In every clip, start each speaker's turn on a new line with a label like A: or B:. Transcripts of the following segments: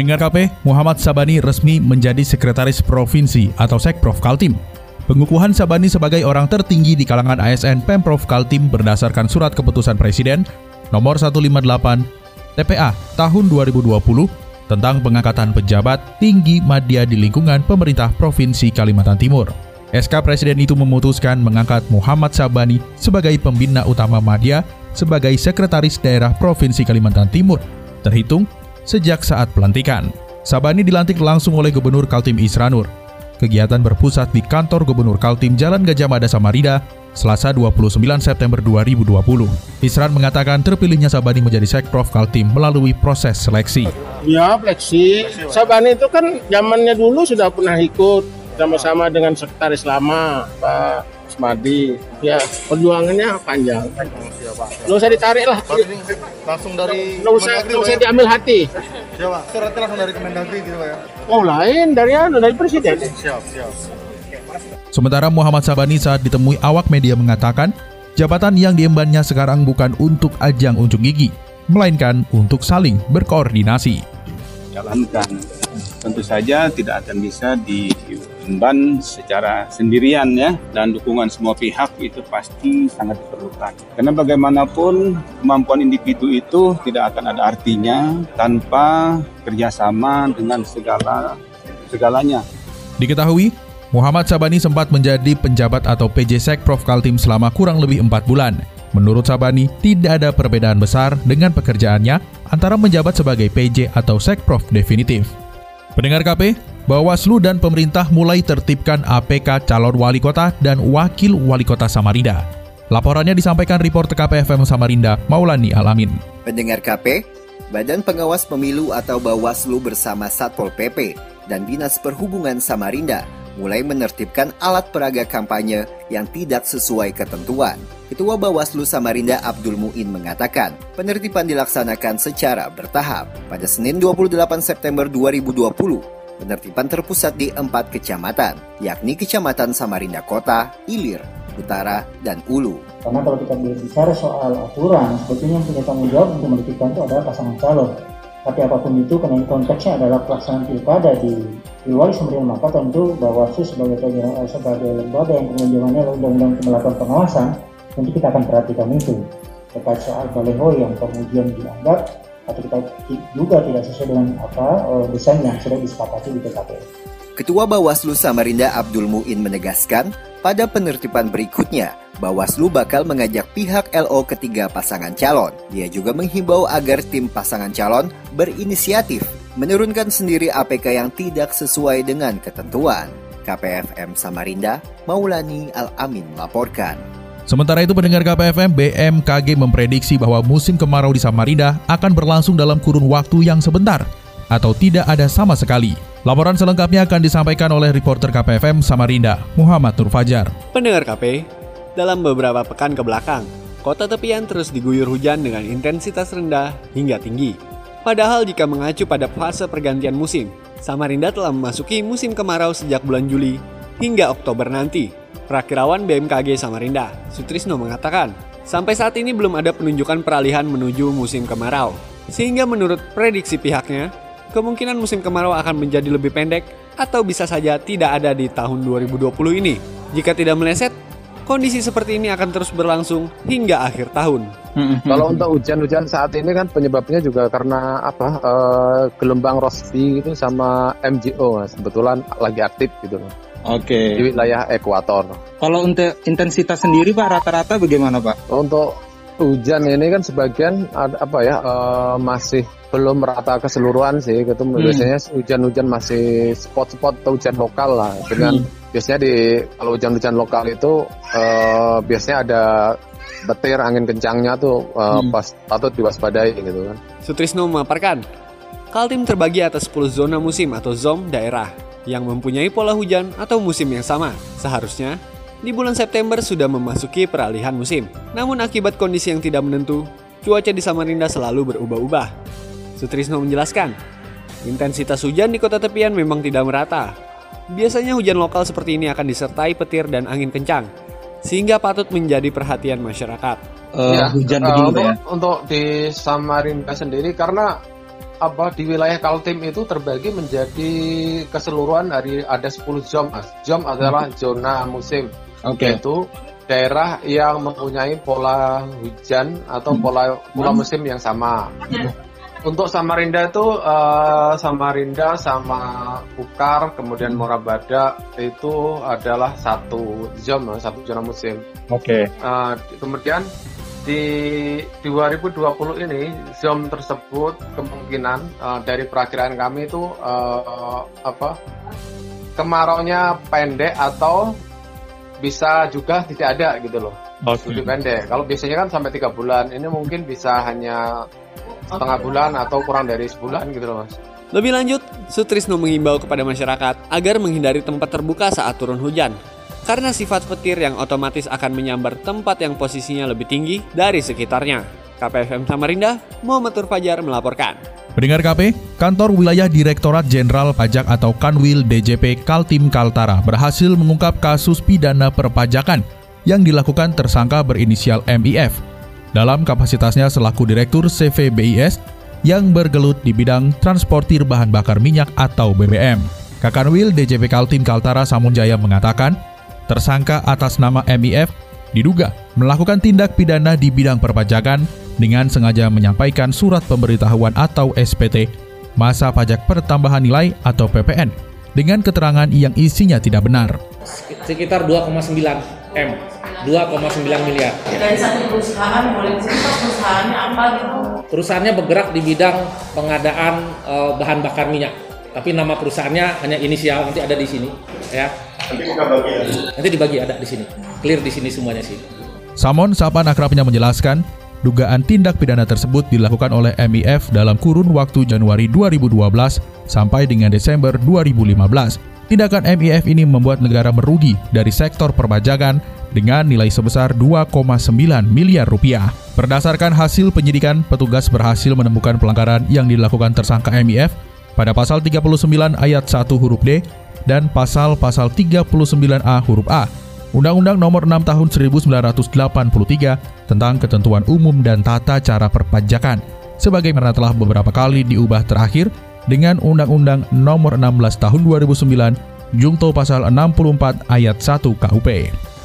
A: Pendengar KP, Muhammad Sabani resmi menjadi Sekretaris Provinsi atau Sekprov Kaltim. Pengukuhan Sabani sebagai orang tertinggi di kalangan ASN Pemprov Kaltim berdasarkan surat keputusan Presiden nomor 158 TPA tahun 2020 tentang pengangkatan pejabat tinggi media di lingkungan pemerintah Provinsi Kalimantan Timur. SK Presiden itu memutuskan mengangkat Muhammad Sabani sebagai pembina utama media sebagai Sekretaris Daerah Provinsi Kalimantan Timur, terhitung sejak saat pelantikan. Sabani dilantik langsung oleh Gubernur Kaltim Isranur. Kegiatan berpusat di kantor Gubernur Kaltim Jalan Gajah Mada Samarinda, Selasa 29 September 2020. Isran mengatakan terpilihnya Sabani menjadi Sekprov Kaltim melalui proses seleksi.
B: Ya, seleksi. Sabani itu kan zamannya dulu sudah pernah ikut sama-sama dengan sekretaris lama Pak Smadi. Ya, perjuangannya panjang. Nggak usah ditarik lah.
C: Langsung dari
B: Nggak usah, nggak usah diambil hati.
C: Siapa? Suratnya langsung dari Kemendagri gitu Pak ya?
B: Oh lain dari anu dari presiden.
C: Siap, siap.
A: Sementara Muhammad Sabani saat ditemui awak media mengatakan, jabatan yang diembannya sekarang bukan untuk ajang unjuk gigi, melainkan untuk saling berkoordinasi.
D: jalankan. Tentu saja tidak akan bisa diemban secara sendirian ya dan dukungan semua pihak itu pasti sangat diperlukan. Karena bagaimanapun kemampuan individu itu tidak akan ada artinya tanpa kerjasama dengan segala segalanya.
A: Diketahui, Muhammad Sabani sempat menjadi penjabat atau PJ Sekprov Kaltim selama kurang lebih empat bulan. Menurut Sabani, tidak ada perbedaan besar dengan pekerjaannya antara menjabat sebagai PJ atau Sekprov definitif. Pendengar KP, Bawaslu dan pemerintah mulai tertibkan APK calon wali kota dan wakil wali kota Samarinda. Laporannya disampaikan reporter KPFM Samarinda, Maulani Alamin.
E: Pendengar KP, Badan Pengawas Pemilu atau Bawaslu bersama Satpol PP dan Dinas Perhubungan Samarinda mulai menertibkan alat peraga kampanye yang tidak sesuai ketentuan. Ketua Bawaslu Samarinda Abdul Muin mengatakan, penertiban dilaksanakan secara bertahap. Pada Senin 28 September 2020, penertiban terpusat di empat kecamatan, yakni Kecamatan Samarinda Kota, Ilir, Utara, dan Ulu.
F: Karena kalau kita bicara soal aturan, sebetulnya yang punya tanggung jawab untuk menentukan itu adalah pasangan calon. Tapi apa pun itu, karena ini konteksnya adalah pelaksanaan pilkada di di luar Samarinda, maka tentu Bawaslu sebagai sebagai lembaga yang adalah undang-undang melakukan pengawasan, tentu kita akan perhatikan itu terkait soal baleho yang kemudian dianggap atau kita juga tidak sesuai dengan apa desain yang sudah disepakati di PKP.
E: Ketua Bawaslu Samarinda Abdul Muin menegaskan, pada penertiban berikutnya, Bawaslu bakal mengajak pihak LO ketiga pasangan calon. Dia juga menghimbau agar tim pasangan calon berinisiatif menurunkan sendiri APK yang tidak sesuai dengan ketentuan. KPFM Samarinda, Maulani Al-Amin melaporkan.
A: Sementara itu pendengar KPFM, BMKG memprediksi bahwa musim kemarau di Samarinda akan berlangsung dalam kurun waktu yang sebentar atau tidak ada sama sekali. Laporan selengkapnya akan disampaikan oleh reporter KPFM Samarinda, Muhammad Nur Fajar.
G: Pendengar KP, dalam beberapa pekan ke belakang, kota tepian terus diguyur hujan dengan intensitas rendah hingga tinggi. Padahal jika mengacu pada fase pergantian musim, Samarinda telah memasuki musim kemarau sejak bulan Juli hingga Oktober nanti. Prakirawan BMKG Samarinda, Sutrisno mengatakan, sampai saat ini belum ada penunjukan peralihan menuju musim kemarau. Sehingga menurut prediksi pihaknya, kemungkinan musim kemarau akan menjadi lebih pendek atau bisa saja tidak ada di tahun 2020 ini. Jika tidak meleset, kondisi seperti ini akan terus berlangsung hingga akhir tahun.
H: Kalau untuk hujan-hujan saat ini kan penyebabnya juga karena apa uh, gelombang Rossby itu sama MGO mas. kebetulan lagi aktif gitu loh.
D: Oke.
H: Di wilayah ekuator.
D: Kalau untuk intensitas sendiri Pak rata-rata bagaimana Pak?
H: Untuk hujan ini kan sebagian ada, apa ya uh, masih belum merata keseluruhan sih gitu hmm. biasanya hujan-hujan masih spot-spot atau hujan lokal lah dengan hmm. biasanya di kalau hujan-hujan lokal itu uh, biasanya ada betir angin kencangnya tuh uh, hmm. pas patut diwaspadai gitu kan.
G: Sutrisno memaparkan Kaltim terbagi atas 10 zona musim atau ZOM daerah yang mempunyai pola hujan atau musim yang sama. Seharusnya di bulan September sudah memasuki peralihan musim. Namun akibat kondisi yang tidak menentu, cuaca di Samarinda selalu berubah-ubah. Sutrisno menjelaskan, intensitas hujan di kota tepian memang tidak merata. Biasanya hujan lokal seperti ini akan disertai petir dan angin kencang, sehingga patut menjadi perhatian masyarakat.
H: Uh, ya, hujan uh, untuk, ya? untuk di Samarinda sendiri karena apa di wilayah Kaltim itu terbagi menjadi keseluruhan dari ada 10 zon. Zon adalah zona musim. Okay. Yaitu daerah yang mempunyai pola hujan atau pola pola musim yang sama. Untuk Samarinda itu uh, Samarinda sama Bukar kemudian Morabada itu adalah satu zon, satu zona musim.
A: Oke. Okay.
H: Uh, kemudian di 2020 ini zoom tersebut kemungkinan uh, dari perakiraan kami itu uh, apa kemaraunya pendek atau bisa juga tidak ada gitu loh. Okay. lebih pendek. Kalau biasanya kan sampai tiga bulan. Ini mungkin bisa hanya setengah bulan atau kurang dari sebulan gitu loh mas.
G: Lebih lanjut, Sutrisno mengimbau kepada masyarakat agar menghindari tempat terbuka saat turun hujan karena sifat petir yang otomatis akan menyambar tempat yang posisinya lebih tinggi dari sekitarnya. KPFM Samarinda, Muhammad Fajar melaporkan.
A: Pendengar KP, Kantor Wilayah Direktorat Jenderal Pajak atau Kanwil DJP Kaltim Kaltara berhasil mengungkap kasus pidana perpajakan yang dilakukan tersangka berinisial MIF dalam kapasitasnya selaku Direktur CVBIS yang bergelut di bidang transportir bahan bakar minyak atau BBM. Kakanwil DJP Kaltim Kaltara Samunjaya mengatakan, Tersangka atas nama MIF diduga melakukan tindak pidana di bidang perpajakan dengan sengaja menyampaikan surat pemberitahuan atau SPT masa pajak pertambahan nilai atau PPN dengan keterangan yang isinya tidak benar.
I: Sekitar 2,9 M, 2,9 miliar.
J: Dari satu perusahaan boleh cerita perusahaannya apa gitu?
I: Perusahaannya bergerak di bidang pengadaan uh, bahan bakar minyak. Tapi nama perusahaannya hanya inisial nanti ada di sini, ya Nanti bagi ya? Nanti dibagi ada di sini. Clear di sini semuanya sih.
A: Samon, sahabat akrabnya menjelaskan, dugaan tindak pidana tersebut dilakukan oleh MIF dalam kurun waktu Januari 2012 sampai dengan Desember 2015. Tindakan MIF ini membuat negara merugi dari sektor perpajakan dengan nilai sebesar 2,9 miliar rupiah. Berdasarkan hasil penyidikan, petugas berhasil menemukan pelanggaran yang dilakukan tersangka MIF pada pasal 39 ayat 1 huruf D dan pasal-pasal 39A huruf A Undang-Undang Nomor 6 Tahun 1983 tentang Ketentuan Umum dan Tata Cara Perpajakan, sebagaimana telah beberapa kali diubah terakhir dengan Undang-Undang Nomor 16 Tahun 2009 Jungto Pasal 64 Ayat 1 KUP.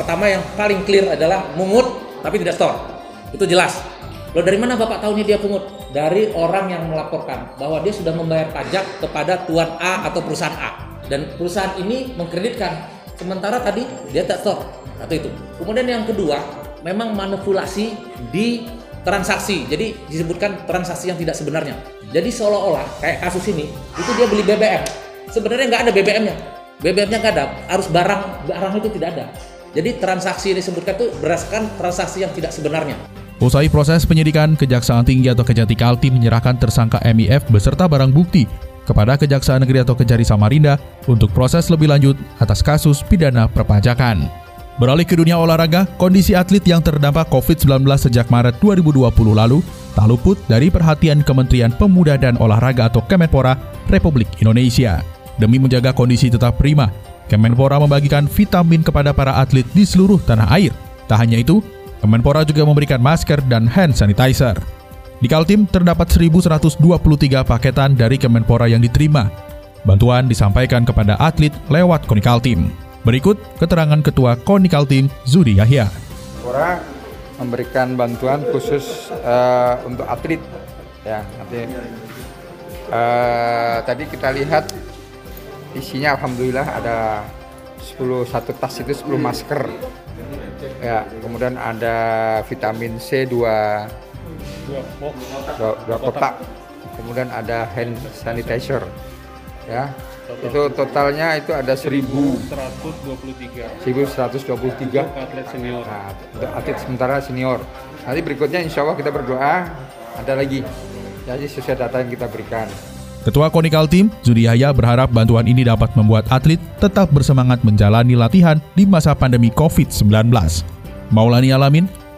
I: Pertama yang paling clear adalah mungut tapi tidak store. Itu jelas. Loh dari mana Bapak tahunya dia pungut? Dari orang yang melaporkan bahwa dia sudah membayar pajak kepada tuan A atau perusahaan A dan perusahaan ini mengkreditkan. Sementara tadi dia tak stop. Atau itu. Kemudian yang kedua memang manipulasi di transaksi. Jadi disebutkan transaksi yang tidak sebenarnya. Jadi seolah-olah kayak kasus ini itu dia beli BBM sebenarnya nggak ada BBM-nya BBM-nya nggak ada. Harus barang barang itu tidak ada. Jadi transaksi yang disebutkan itu berdasarkan transaksi yang tidak sebenarnya.
A: Usai proses penyidikan, Kejaksaan Tinggi atau Kejati Kaltim menyerahkan tersangka MIF beserta barang bukti kepada Kejaksaan Negeri atau Kejari Samarinda untuk proses lebih lanjut atas kasus pidana perpajakan. Beralih ke dunia olahraga, kondisi atlet yang terdampak COVID-19 sejak Maret 2020 lalu tak luput dari perhatian Kementerian Pemuda dan Olahraga atau Kemenpora Republik Indonesia. Demi menjaga kondisi tetap prima, Kemenpora membagikan vitamin kepada para atlet di seluruh tanah air. Tak hanya itu, Kemenpora juga memberikan masker dan hand sanitizer. Di Kaltim terdapat 1123 paketan dari Kemenpora yang diterima. Bantuan disampaikan kepada atlet lewat KONI Kaltim. Berikut keterangan Ketua KONI Kaltim, Zudi Yahya.
K: Kemenpora memberikan bantuan khusus uh, untuk atlet. Ya, nanti uh, tadi kita lihat isinya alhamdulillah ada 10 satu tas itu 10 masker. Ya, kemudian ada vitamin C 2 dua, dua, dua kotak. Kemudian ada hand sanitizer. Ya. Total. Itu totalnya itu ada 1123. 1123 atlet senior. Nah, untuk atlet sementara senior. Nanti berikutnya insya Allah kita berdoa ada lagi. Jadi sesuai data yang kita berikan.
A: Ketua Konikal Team, Zudi Yahya berharap bantuan ini dapat membuat atlet tetap bersemangat menjalani latihan di masa pandemi COVID-19. Maulani Alamin,